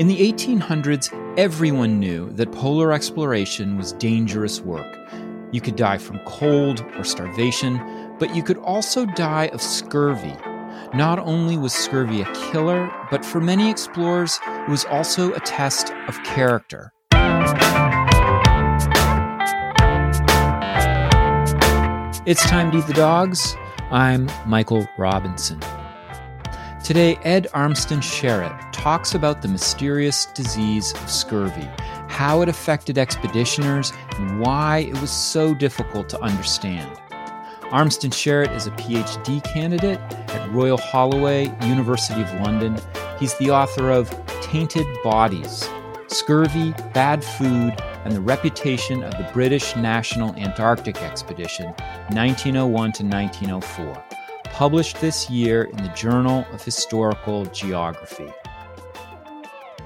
In the 1800s, everyone knew that polar exploration was dangerous work. You could die from cold or starvation, but you could also die of scurvy. Not only was scurvy a killer, but for many explorers, it was also a test of character. It's time to eat the dogs. I'm Michael Robinson. Today, Ed Armston Sheret talks about the mysterious disease of scurvy, how it affected expeditioners, and why it was so difficult to understand. Armston Sheret is a PhD candidate at Royal Holloway, University of London. He's the author of Tainted Bodies Scurvy, Bad Food, and the Reputation of the British National Antarctic Expedition, 1901 to 1904 published this year in the Journal of Historical Geography.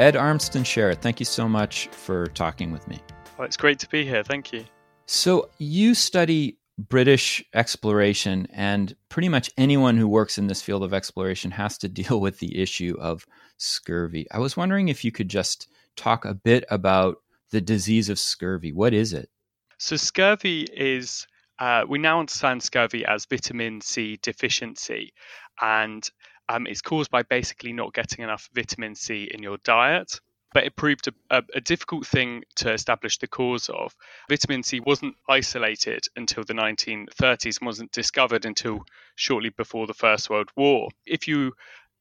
Ed Armston Sheret, thank you so much for talking with me. Well, it's great to be here. Thank you. So, you study British exploration, and pretty much anyone who works in this field of exploration has to deal with the issue of scurvy. I was wondering if you could just talk a bit about the disease of scurvy. What is it? So, scurvy is uh, we now understand scurvy as vitamin C deficiency, and um, it's caused by basically not getting enough vitamin C in your diet. But it proved a, a, difficult thing to establish the cause of. Vitamin C wasn't isolated until the 1930s and wasn't discovered until shortly before the First World War. If you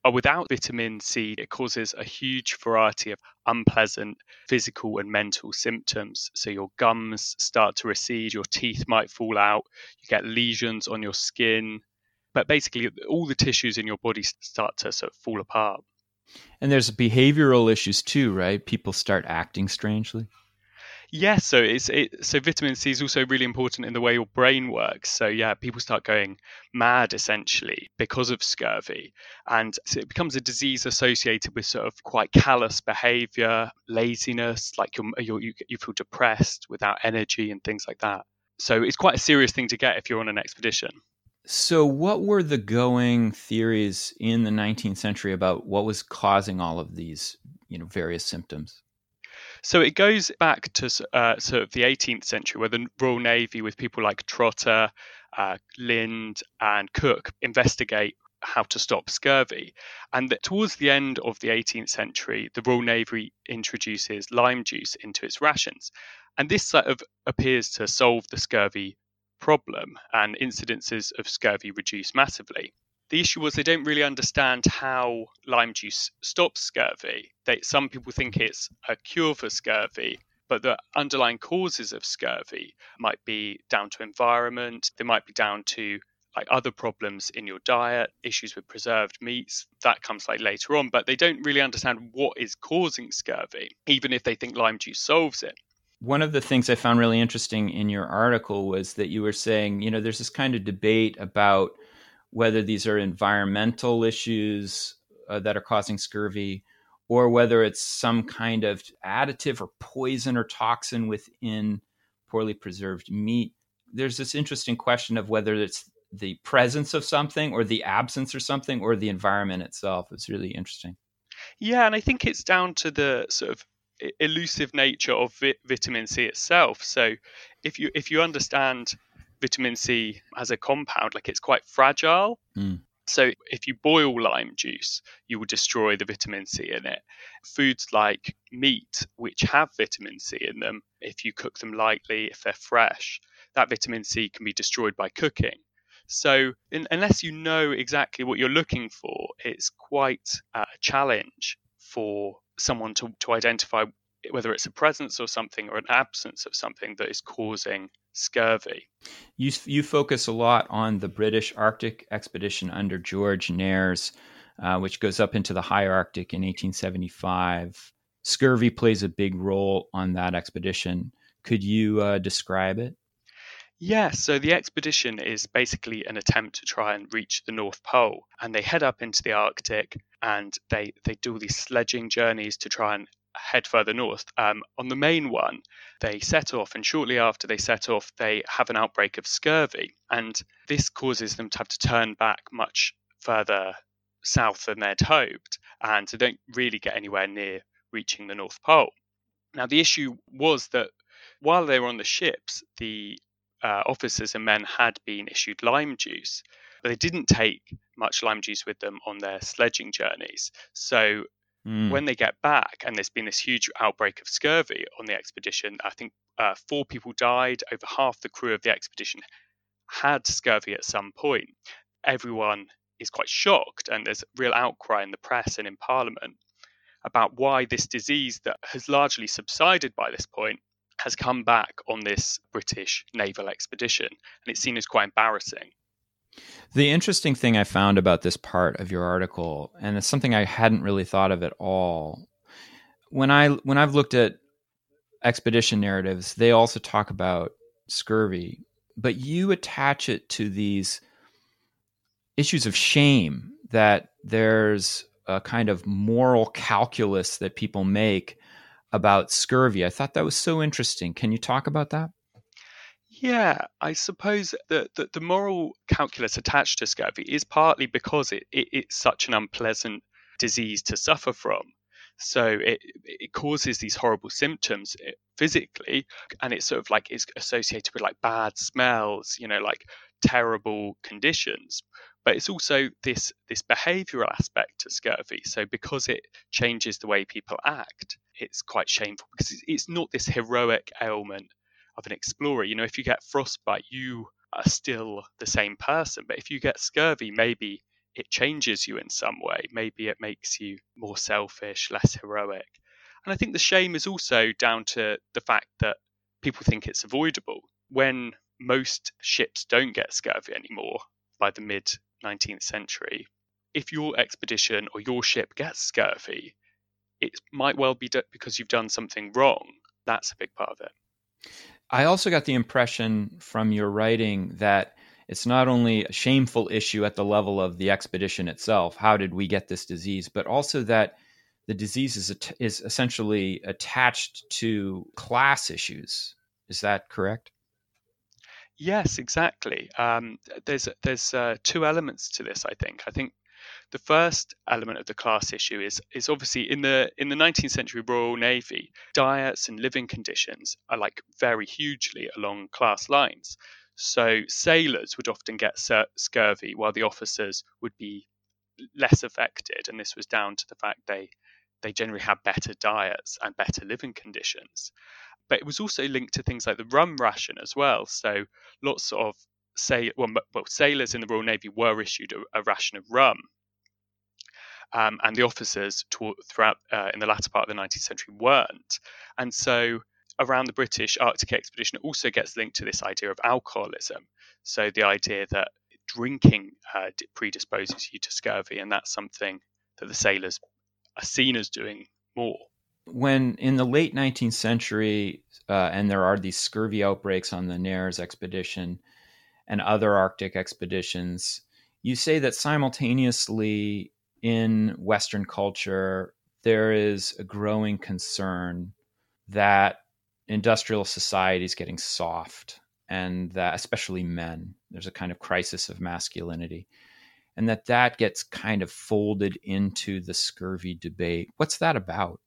Uh, without vitamin C, it causes a huge variety of unpleasant physical and mental symptoms. So your gums start to recede, your teeth might fall out, you get lesions on your skin, but basically all the tissues in your body start to sort of fall apart. And there's behavioral issues too, right? People start acting strangely. Yes, so it's it, so vitamin C is also really important in the way your brain works. So yeah, people start going mad essentially because of scurvy, and so it becomes a disease associated with sort of quite callous behaviour, laziness, like you're, you're, you you feel depressed, without energy, and things like that. So it's quite a serious thing to get if you're on an expedition. So, what were the going theories in the 19th century about what was causing all of these, you know, various symptoms? So it goes back to uh, sort of the 18th century, where the Royal Navy, with people like Trotter, uh, Lind, and Cook, investigate how to stop scurvy. And that towards the end of the 18th century, the Royal Navy introduces lime juice into its rations. And this sort of appears to solve the scurvy problem, and incidences of scurvy reduce massively. The issue was they don't really understand how lime juice stops scurvy. They, some people think it's a cure for scurvy, but the underlying causes of scurvy might be down to environment, they might be down to like other problems in your diet, issues with preserved meats, that comes like later on, but they don't really understand what is causing scurvy, even if they think lime juice solves it. One of the things I found really interesting in your article was that you were saying, you know, there's this kind of debate about whether these are environmental issues uh, that are causing scurvy or whether it's some kind of additive or poison or toxin within poorly preserved meat. There's this interesting question of whether it's the presence of something or the absence or something or the environment itself. It's really interesting. Yeah, and I think it's down to the sort of elusive nature of vi- vitamin C itself. So if you if you understand vitamin C as a compound, like it's quite fragile. Mm. So if you boil lime juice, you will destroy the vitamin C in it. Foods like meat, which have vitamin C in them, if you cook them lightly, if they're fresh, that vitamin C can be destroyed by cooking. So in, unless you know exactly what you're looking for, it's quite a challenge for someone to, to identify whether it's a presence of something or an absence of something that is causing scurvy. You, you focus a lot on the British Arctic expedition under George Nares, uh, which goes up into the high Arctic in 1875. Scurvy plays a big role on that expedition. Could you uh, describe it? Yeah, so the expedition is basically an attempt to try and reach the North Pole. And they head up into the Arctic and they, they do these sledging journeys to try and head further north. Um, on the main one, they set off, and shortly after they set off, they have an outbreak of scurvy. And this causes them to have to turn back much further south than they'd hoped. And they don't really get anywhere near reaching the North Pole. Now, the issue was that while they were on the ships, the uh, officers and men had been issued lime juice, but they didn't take much lime juice with them on their sledging journeys. So mm. when they get back, and there's been this huge outbreak of scurvy on the expedition, I think uh, four people died. Over half the crew of the expedition had scurvy at some point. Everyone is quite shocked, and there's real outcry in the press and in Parliament about why this disease that has largely subsided by this point has come back on this British naval expedition, and it's seen as quite embarrassing. The interesting thing I found about this part of your article, and it's something I hadn't really thought of at all, when I when I've looked at expedition narratives, they also talk about scurvy, but you attach it to these issues of shame that there's a kind of moral calculus that people make about scurvy. I thought that was so interesting. Can you talk about that? Yeah, I suppose that the, the, moral calculus attached to scurvy is partly because it, it, it's such an unpleasant disease to suffer from. So it, it causes these horrible symptoms eh, physically, and it's sort of like is associated with like bad smells, you know, like terrible conditions but it's also this this behavioral aspect to scurvy so because it changes the way people act it's quite shameful because it's not this heroic ailment of an explorer you know if you get frostbite you are still the same person but if you get scurvy maybe it changes you in some way maybe it makes you more selfish less heroic and i think the shame is also down to the fact that people think it's avoidable when most ships don't get scurvy anymore by the mid 19th century, if your expedition or your ship gets scurvy, it might well be because you've done something wrong. That's a big part of it. I also got the impression from your writing that it's not only a shameful issue at the level of the expedition itself, how did we get this disease, but also that the disease is, is essentially attached to class issues. Is that correct? Yes, exactly. Um, there's there's uh, two elements to this. I think. I think the first element of the class issue is is obviously in the in the 19th century Royal Navy, diets and living conditions are like vary hugely along class lines. So sailors would often get scurvy, while the officers would be less affected, and this was down to the fact they they generally had better diets and better living conditions but it was also linked to things like the rum ration as well. So lots of say well, well sailors in the Royal Navy were issued a, a ration of rum, um, and the officers throughout uh, in the latter part of the 19th century weren't. And so around the British Arctic expedition, it also gets linked to this idea of alcoholism. So the idea that drinking uh, predisposes you to scurvy, and that's something that the sailors are seen as doing more when in the late 19th century, uh, and there are these scurvy outbreaks on the Nares expedition and other Arctic expeditions, you say that simultaneously in Western culture, there is a growing concern that industrial society is getting soft and that especially men there's a kind of crisis of masculinity and that that gets kind of folded into the scurvy debate. What's that about?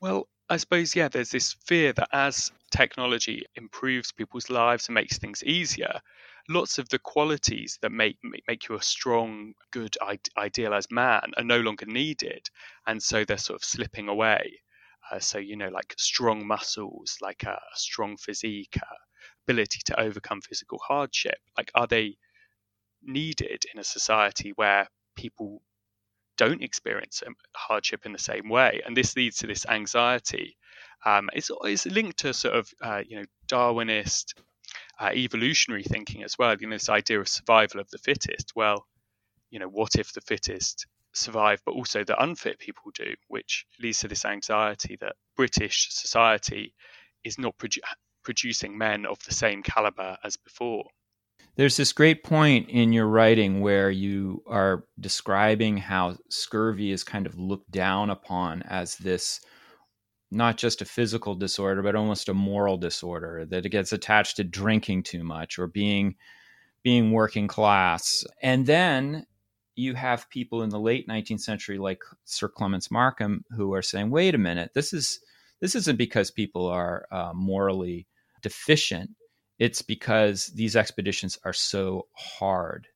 Well, I suppose, yeah, there's this fear that as technology improves people's lives and makes things easier, lots of the qualities that make make you a strong, good, idealized man are no longer needed, and so they're sort of slipping away. Uh, so you know, like strong muscles, like a, strong physique, ability to overcome physical hardship. Like, are they needed in a society where people don't experience hardship in the same way, and this leads to this anxiety. Um, it's, it's linked to sort of uh, you know Darwinist uh, evolutionary thinking as well. You know this idea of survival of the fittest. Well, you know what if the fittest survive, but also the unfit people do, which leads to this anxiety that British society is not produ- producing men of the same caliber as before. There's this great point in your writing where you are describing how scurvy is kind of looked down upon as this not just a physical disorder, but almost a moral disorder, that it gets attached to drinking too much or being being working class. And then you have people in the late 19th century like Sir Clements Markham who are saying, "Wait a minute, this is this isn't because people are uh, morally deficient. It's because these expeditions are so hard."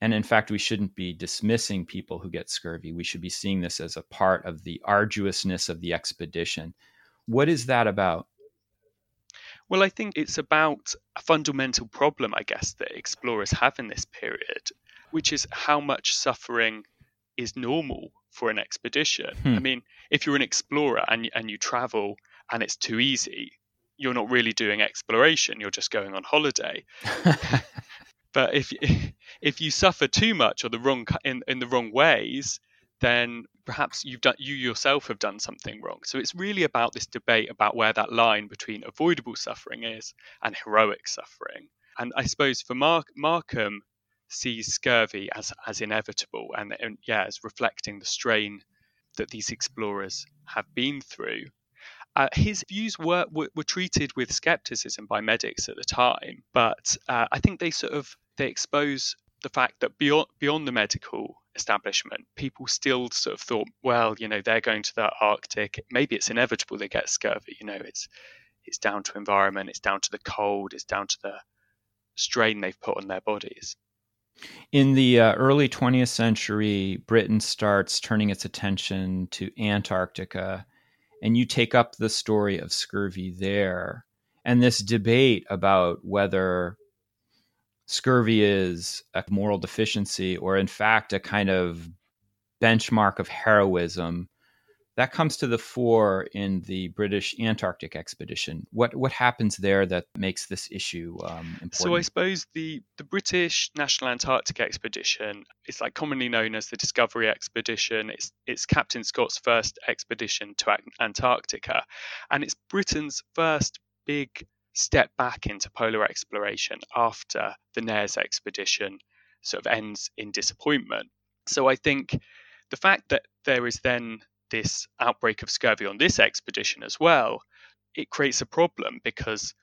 And in fact, we shouldn't be dismissing people who get scurvy. We should be seeing this as a part of the arduousness of the expedition. What is that about? Well, I think it's about a fundamental problem, I guess, that explorers have in this period, which is how much suffering is normal for an expedition. Hmm. I mean, if you're an explorer and, and you travel and it's too easy, you're not really doing exploration, you're just going on holiday. but if if you suffer too much or the wrong in, in the wrong ways, then perhaps you've done you yourself have done something wrong. So it's really about this debate about where that line between avoidable suffering is and heroic suffering. And I suppose for Mark, Markham sees scurvy as as inevitable and, and yeah, as reflecting the strain that these explorers have been through. Uh, his views were, were, were treated with skepticism by medics at the time, but uh, I think they sort of they expose the fact that beyond beyond the medical establishment, people still sort of thought, well, you know, they're going to the Arctic. Maybe it's inevitable they get scurvy. You know, it's it's down to environment, it's down to the cold, it's down to the strain they've put on their bodies. In the uh, early 20th century, Britain starts turning its attention to Antarctica, and you take up the story of scurvy there. And this debate about whether scurvy is a moral deficiency or in fact a kind of benchmark of heroism that comes to the fore in the British Antarctic expedition. What what happens there that makes this issue um, important? So I suppose the the British National Antarctic Expedition is like commonly known as the Discovery Expedition. It's it's Captain Scott's first expedition to Antarctica, and it's Britain's first big step back into polar exploration after the Nares expedition sort of ends in disappointment. So I think the fact that there is then this outbreak of scurvy on this expedition as well, it creates a problem because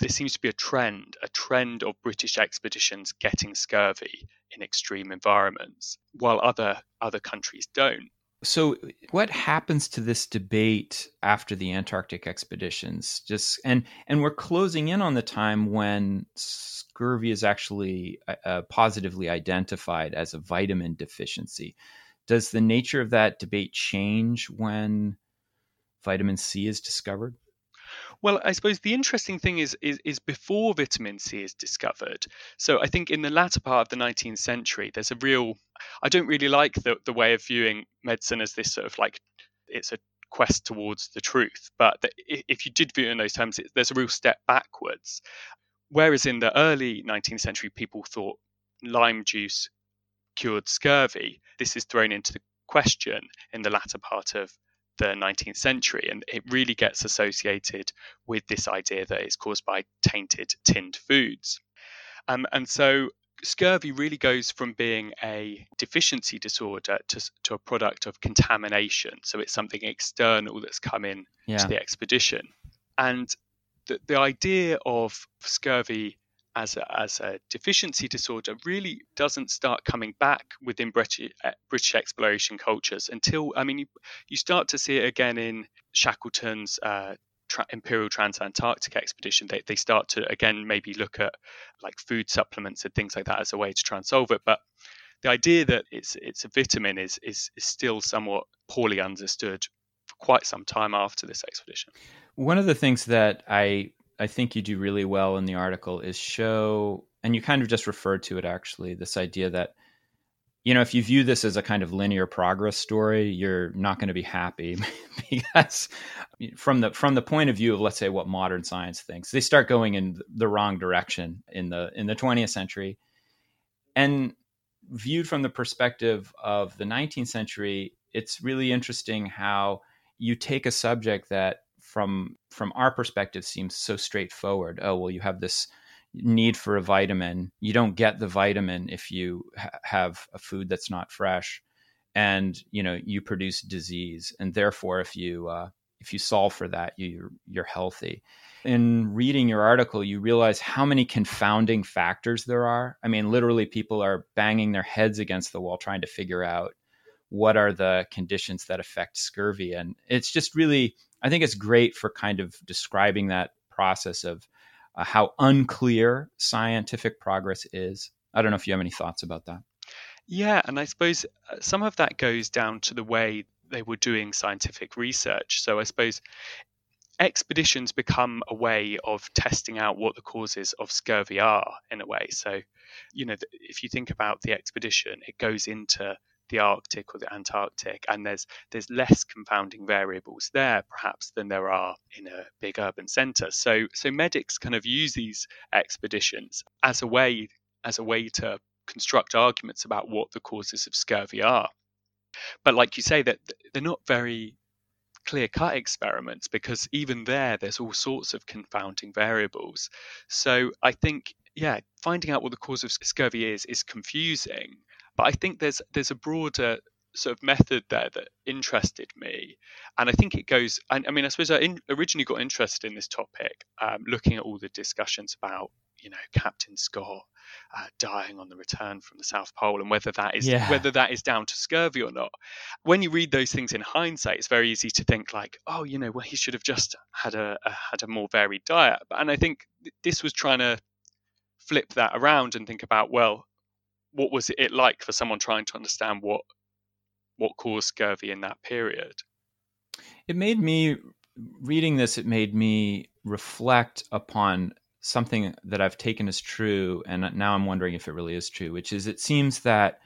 there seems to be a trend, a trend of British expeditions getting scurvy in extreme environments, while other other countries don't. So, what happens to this debate after the Antarctic expeditions? Just and and we're closing in on the time when scurvy is actually uh, uh, positively identified as a vitamin deficiency. Does the nature of that debate change when vitamin C is discovered? Well, I suppose the interesting thing is, is, is before vitamin C is discovered. So I think in the latter part of the 19th century, there's a real. I don't really like the the way of viewing medicine as this sort of like it's a quest towards the truth. But the, if you did view it in those terms, it, there's a real step backwards. Whereas in the early 19th century, people thought lime juice cured scurvy. This is thrown into the question in the latter part of the 19th century. And it really gets associated with this idea that it's caused by tainted tinned foods. Um, and so scurvy really goes from being a deficiency disorder to, to a product of contamination. So it's something external that's come in yeah. to the expedition. And the, the idea of scurvy as a, as a deficiency disorder really doesn't start coming back within British, uh, British exploration cultures until, I mean, you, you start to see it again in Shackleton's uh, tra- Imperial Transantarctic expedition. They, they start to, again, maybe look at like food supplements and things like that as a way to try and solve it. But the idea that it's, it's a vitamin is, is, is still somewhat poorly understood for quite some time after this expedition. One of the things that I I think you do really well in the article is show, and you kind of just referred to it actually, this idea that, you know, if you view this as a kind of linear progress story, you're not going to be happy because from the from the point of view of let's say what modern science thinks, they start going in the wrong direction in the in the 20th century. And viewed from the perspective of the 19th century, it's really interesting how you take a subject that from from our perspective seems so straightforward. Oh well, you have this need for a vitamin. You don't get the vitamin if you ha- have a food that's not fresh, and you know you produce disease. And therefore, if you uh, if you solve for that, you, you're healthy. In reading your article, you realize how many confounding factors there are. I mean, literally, people are banging their heads against the wall trying to figure out what are the conditions that affect scurvy. And it's just really, I think it's great for kind of describing that process of uh, how unclear scientific progress is. I don't know if you have any thoughts about that. Yeah, and I suppose uh, some of that goes down to the way they were doing scientific research. So I suppose expeditions become a way of testing out what the causes of scurvy are in a way. So, you know, if you think about the expedition, it goes into the Arctic or the Antarctic, and there's there's less confounding variables there perhaps than there are in a big urban centre. So so medics kind of use these expeditions as a way as a way to construct arguments about what the causes of scurvy are. But like you say, that they're not very clear cut experiments because even there there's all sorts of confounding variables. So I think yeah, finding out what the cause of scurvy is is confusing. But I think there's there's a broader sort of method there that interested me, and I think it goes. I, I mean, I suppose I in, originally got interested in this topic, um, looking at all the discussions about you know Captain Scott uh, dying on the return from the South Pole, and whether that is yeah. whether that is down to scurvy or not. When you read those things in hindsight, it's very easy to think like, oh, you know, well, he should have just had a, a had a more varied diet. And I think this was trying to flip that around and think about, well, what was it like for someone trying to understand what what caused scurvy in that period? It made me reading this. It made me reflect upon something that I've taken as true, and now I'm wondering if it really is true, which is it seems that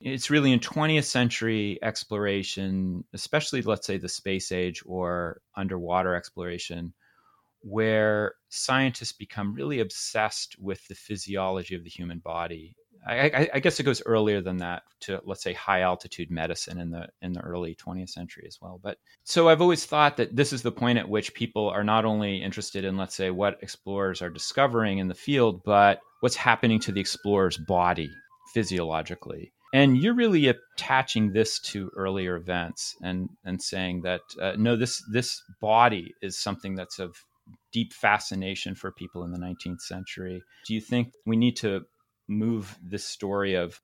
it's really in 20th century exploration, especially let's say the space age or underwater exploration, where scientists become really obsessed with the physiology of the human body I, I, guess it goes earlier than that to let's say high altitude medicine in the in the early 20th century as well. But so I've always thought that this is the point at which people are not only interested in let's say what explorers are discovering in the field, but what's happening to the explorer's body physiologically. And you're really attaching this to earlier events and and saying that uh, no, this this body is something that's of deep fascination for people in the 19th century. Do you think we need to move this story of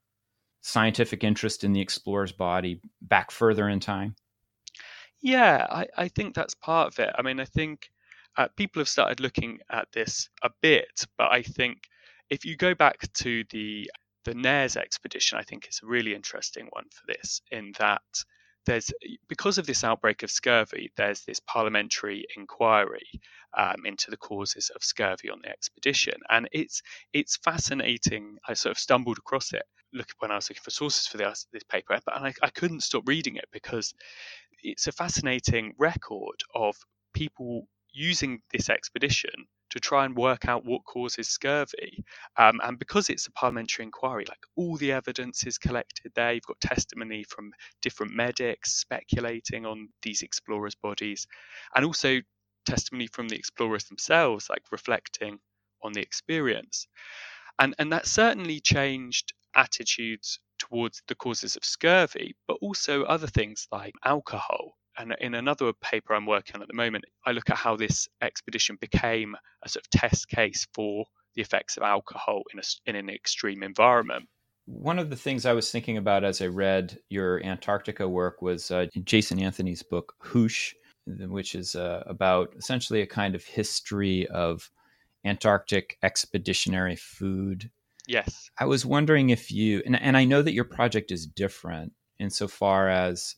scientific interest in the explorer's body back further in time? Yeah, I, I think that's part of it. I mean, I think uh, people have started looking at this a bit, but I think if you go back to the the Nares expedition, I think it's a really interesting one for this, in that there's because of this outbreak of scurvy, there's this parliamentary inquiry um, into the causes of scurvy on the expedition, and it's it's fascinating. I sort of stumbled across it look when I was looking for sources for this, this paper, but I, I couldn't stop reading it because it's a fascinating record of people using this expedition to try and work out what causes scurvy. Um, and because it's a parliamentary inquiry, like all the evidence is collected there. You've got testimony from different medics speculating on these explorers' bodies, and also testimony from the explorers themselves, like reflecting on the experience. And, and that certainly changed attitudes towards the causes of scurvy, but also other things like alcohol and in another paper I'm working on at the moment, I look at how this expedition became a sort of test case for the effects of alcohol in, a, in an extreme environment. One of the things I was thinking about as I read your Antarctica work was uh, Jason Anthony's book, Hoosh, which is uh, about essentially a kind of history of Antarctic expeditionary food. Yes. I was wondering if you, and, and I know that your project is different insofar as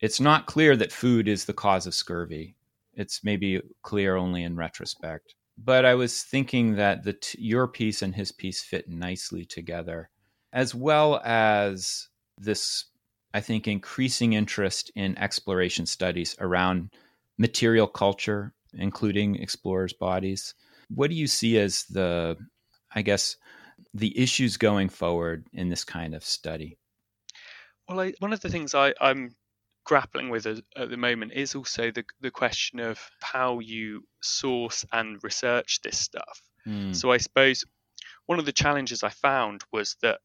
it's not clear that food is the cause of scurvy. It's maybe clear only in retrospect. But I was thinking that the t- your piece and his piece fit nicely together, as well as this, I think, increasing interest in exploration studies around material culture, including explorers' bodies. What do you see as the, I guess, the issues going forward in this kind of study? Well, I, one of the things I, am grappling with at, the moment is also the, the question of how you source and research this stuff. Mm. So I suppose one of the challenges I found was that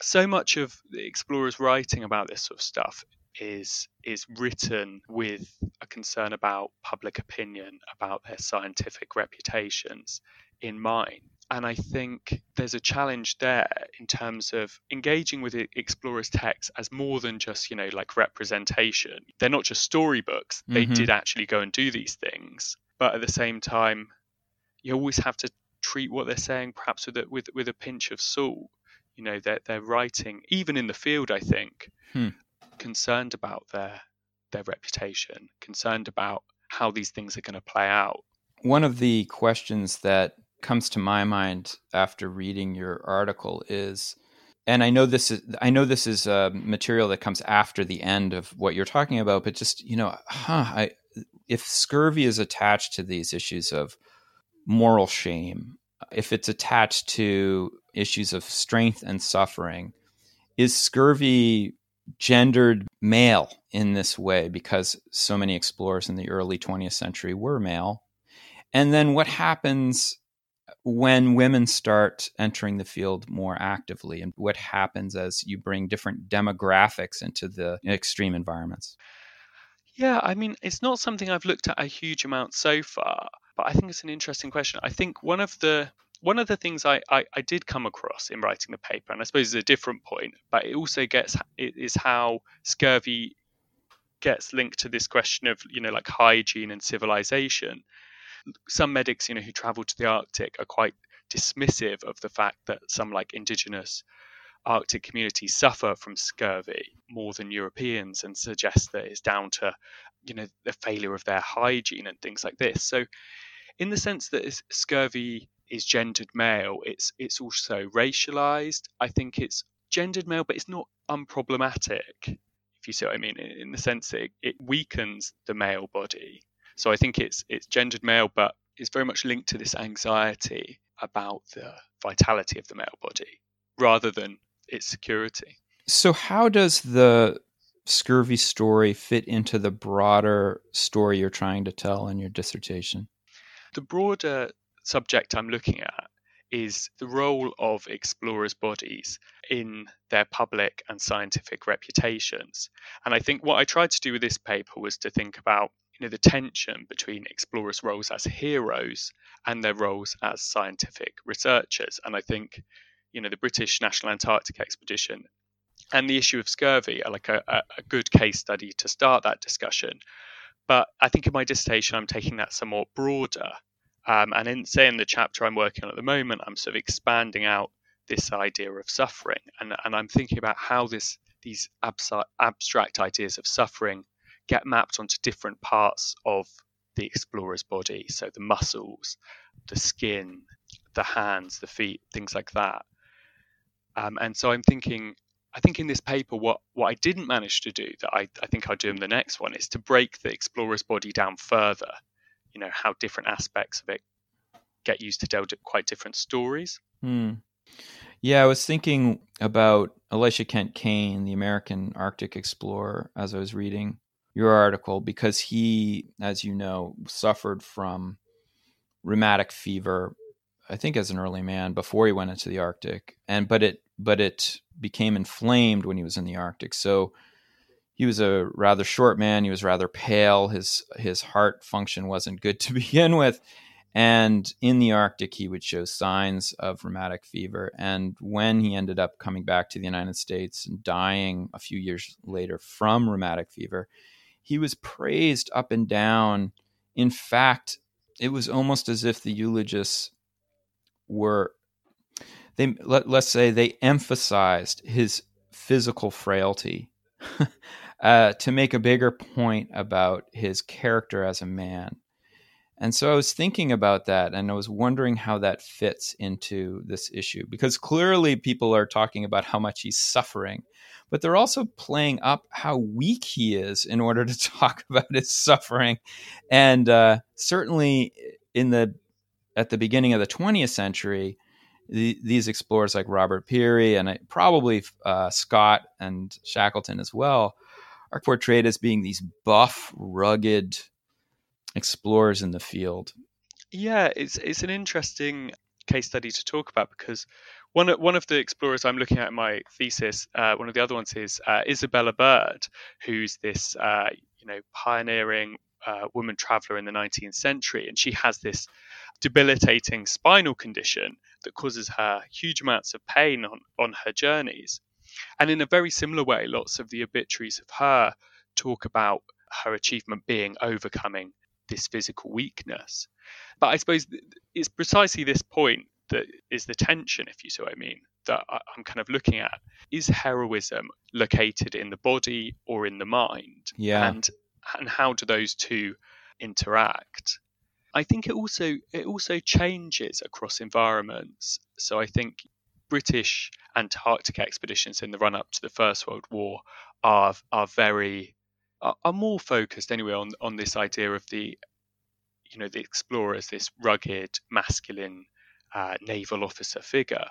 so much of the explorers writing about this sort of stuff is is written with a concern about public opinion, about their scientific reputations in mind. And I think there's a challenge there in terms of engaging with explorers' texts as more than just, you know, like representation. They're not just storybooks, they mm-hmm. did actually go and do these things. But at the same time, you always have to treat what they're saying perhaps with a, with, with a pinch of salt. You know, they're, they're writing, even in the field, I think, hmm. concerned about their their reputation, concerned about how these things are going to play out. One of the questions that comes to my mind after reading your article is and I know this is I know this is uh, material that comes after the end of what you're talking about, but just you know, huh, I, if scurvy is attached to these issues of moral shame, if it's attached to issues of strength and suffering, is scurvy gendered male in this way because so many explorers in the early 20th century were male? And then what happens when women start entering the field more actively and what happens as you bring different demographics into the extreme environments? Yeah, I mean, it's not something I've looked at a huge amount so far, but I think it's an interesting question. I think one of the one of the things I, I, I did come across in writing the paper, and I suppose it's a different point, but it also gets it is how scurvy gets linked to this question of you know like hygiene and civilization some medics, you know, who travel to the Arctic are quite dismissive of the fact that some like indigenous Arctic communities suffer from scurvy more than Europeans and suggest that it's down to, you know, the failure of their hygiene and things like this. So, in the sense that scurvy is gendered male, it's it's also racialized. I think it's gendered male, but it's not unproblematic. If you see what I mean, in the sense that it, it weakens the male body so I think it's it's gendered male, but it's very much linked to this anxiety about the vitality of the male body rather than its security. So how does the scurvy story fit into the broader story you're trying to tell in your dissertation? The broader subject I'm looking at is the role of explorers' bodies in their public and scientific reputations. And I think what I tried to do with this paper was to think about know the tension between explorers' roles as heroes and their roles as scientific researchers. And I think you know the British National Antarctic Expedition and the issue of scurvy are like a, a good case study to start that discussion. But I think in my dissertation, I'm taking that somewhat broader. Um, and in say in the chapter I'm working on at the moment, I'm sort of expanding out this idea of suffering, and, and I'm thinking about how this these abstract ideas of suffering get mapped onto different parts of the explorer's body. So the muscles, the skin, the hands, the feet, things like that. Um, and so I'm thinking, I think in this paper, what, what I didn't manage to do that I, I think I'll do in the next one is to break the explorer's body down further. You know, how different aspects of it get used to tell quite different stories. Hmm. Yeah, I was thinking about Elisha Kent Kane, the American Arctic explorer, as I was reading your article because he, as you know, suffered from rheumatic fever. I think as an early man before he went into the Arctic, and but it but it became inflamed when he was in the Arctic. So he was a rather short man. He was rather pale. His his heart function wasn't good to begin with, and in the Arctic he would show signs of rheumatic fever. And when he ended up coming back to the United States and dying a few years later from rheumatic fever, he was praised up and down. In fact, it was almost as if the eulogists were they let, us say they emphasized his physical frailty uh, to make a bigger point about his character as a man. And so I was thinking about that and I was wondering how that fits into this issue because clearly people are talking about how much he's suffering but they're also playing up how weak he is in order to talk about his suffering. And uh, certainly in the at the beginning of the 20th century, the, these explorers like Robert Peary and probably uh, Scott and Shackleton as well are portrayed as being these buff, rugged explorers in the field. Yeah, it's it's an interesting case study to talk about because one of, one of the explorers I'm looking at in my thesis, uh, one of the other ones is uh, Isabella Bird, who's this uh, you know pioneering uh, woman traveler in the 19th century, and she has this debilitating spinal condition that causes her huge amounts of pain on, on her journeys. And in a very similar way, lots of the obituaries of her talk about her achievement being overcoming this physical weakness. But I suppose it's precisely this point that is the tension, if you see what I mean, that I'm kind of looking at. Is heroism located in the body or in the mind? Yeah. And and how do those two interact? I think it also it also changes across environments. So I think British Antarctic expeditions in the run up to the First World War are are very are, more focused anyway on on this idea of the you know the explorer as this rugged masculine uh, naval officer figure.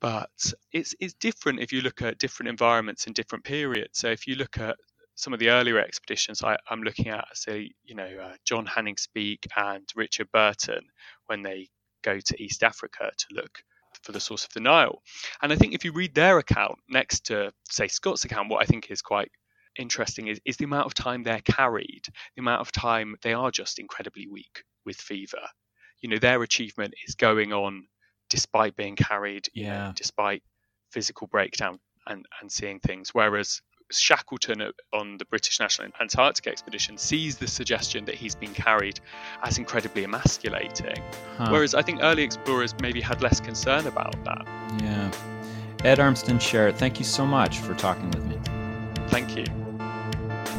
But it's it's different if you look at different environments and different periods. So if you look at some of the earlier expeditions I, am looking at, say, you know, uh, John Hanning Speke and Richard Burton when they go to East Africa to look for the source of the Nile. And I think if you read their account next to, say, Scott's account, what I think is quite interesting is, is the amount of time they're carried, the amount of time they are just incredibly weak with fever. You know, their achievement is going on despite being carried, yeah. Know, despite physical breakdown and, and seeing things. Whereas Shackleton on the British National Antarctic Expedition sees the suggestion that he's been carried as incredibly emasculating. Huh. Whereas I think early explorers maybe had less concern about that. Yeah. Ed Armston Sheret, thank you so much for talking with me. Thank you.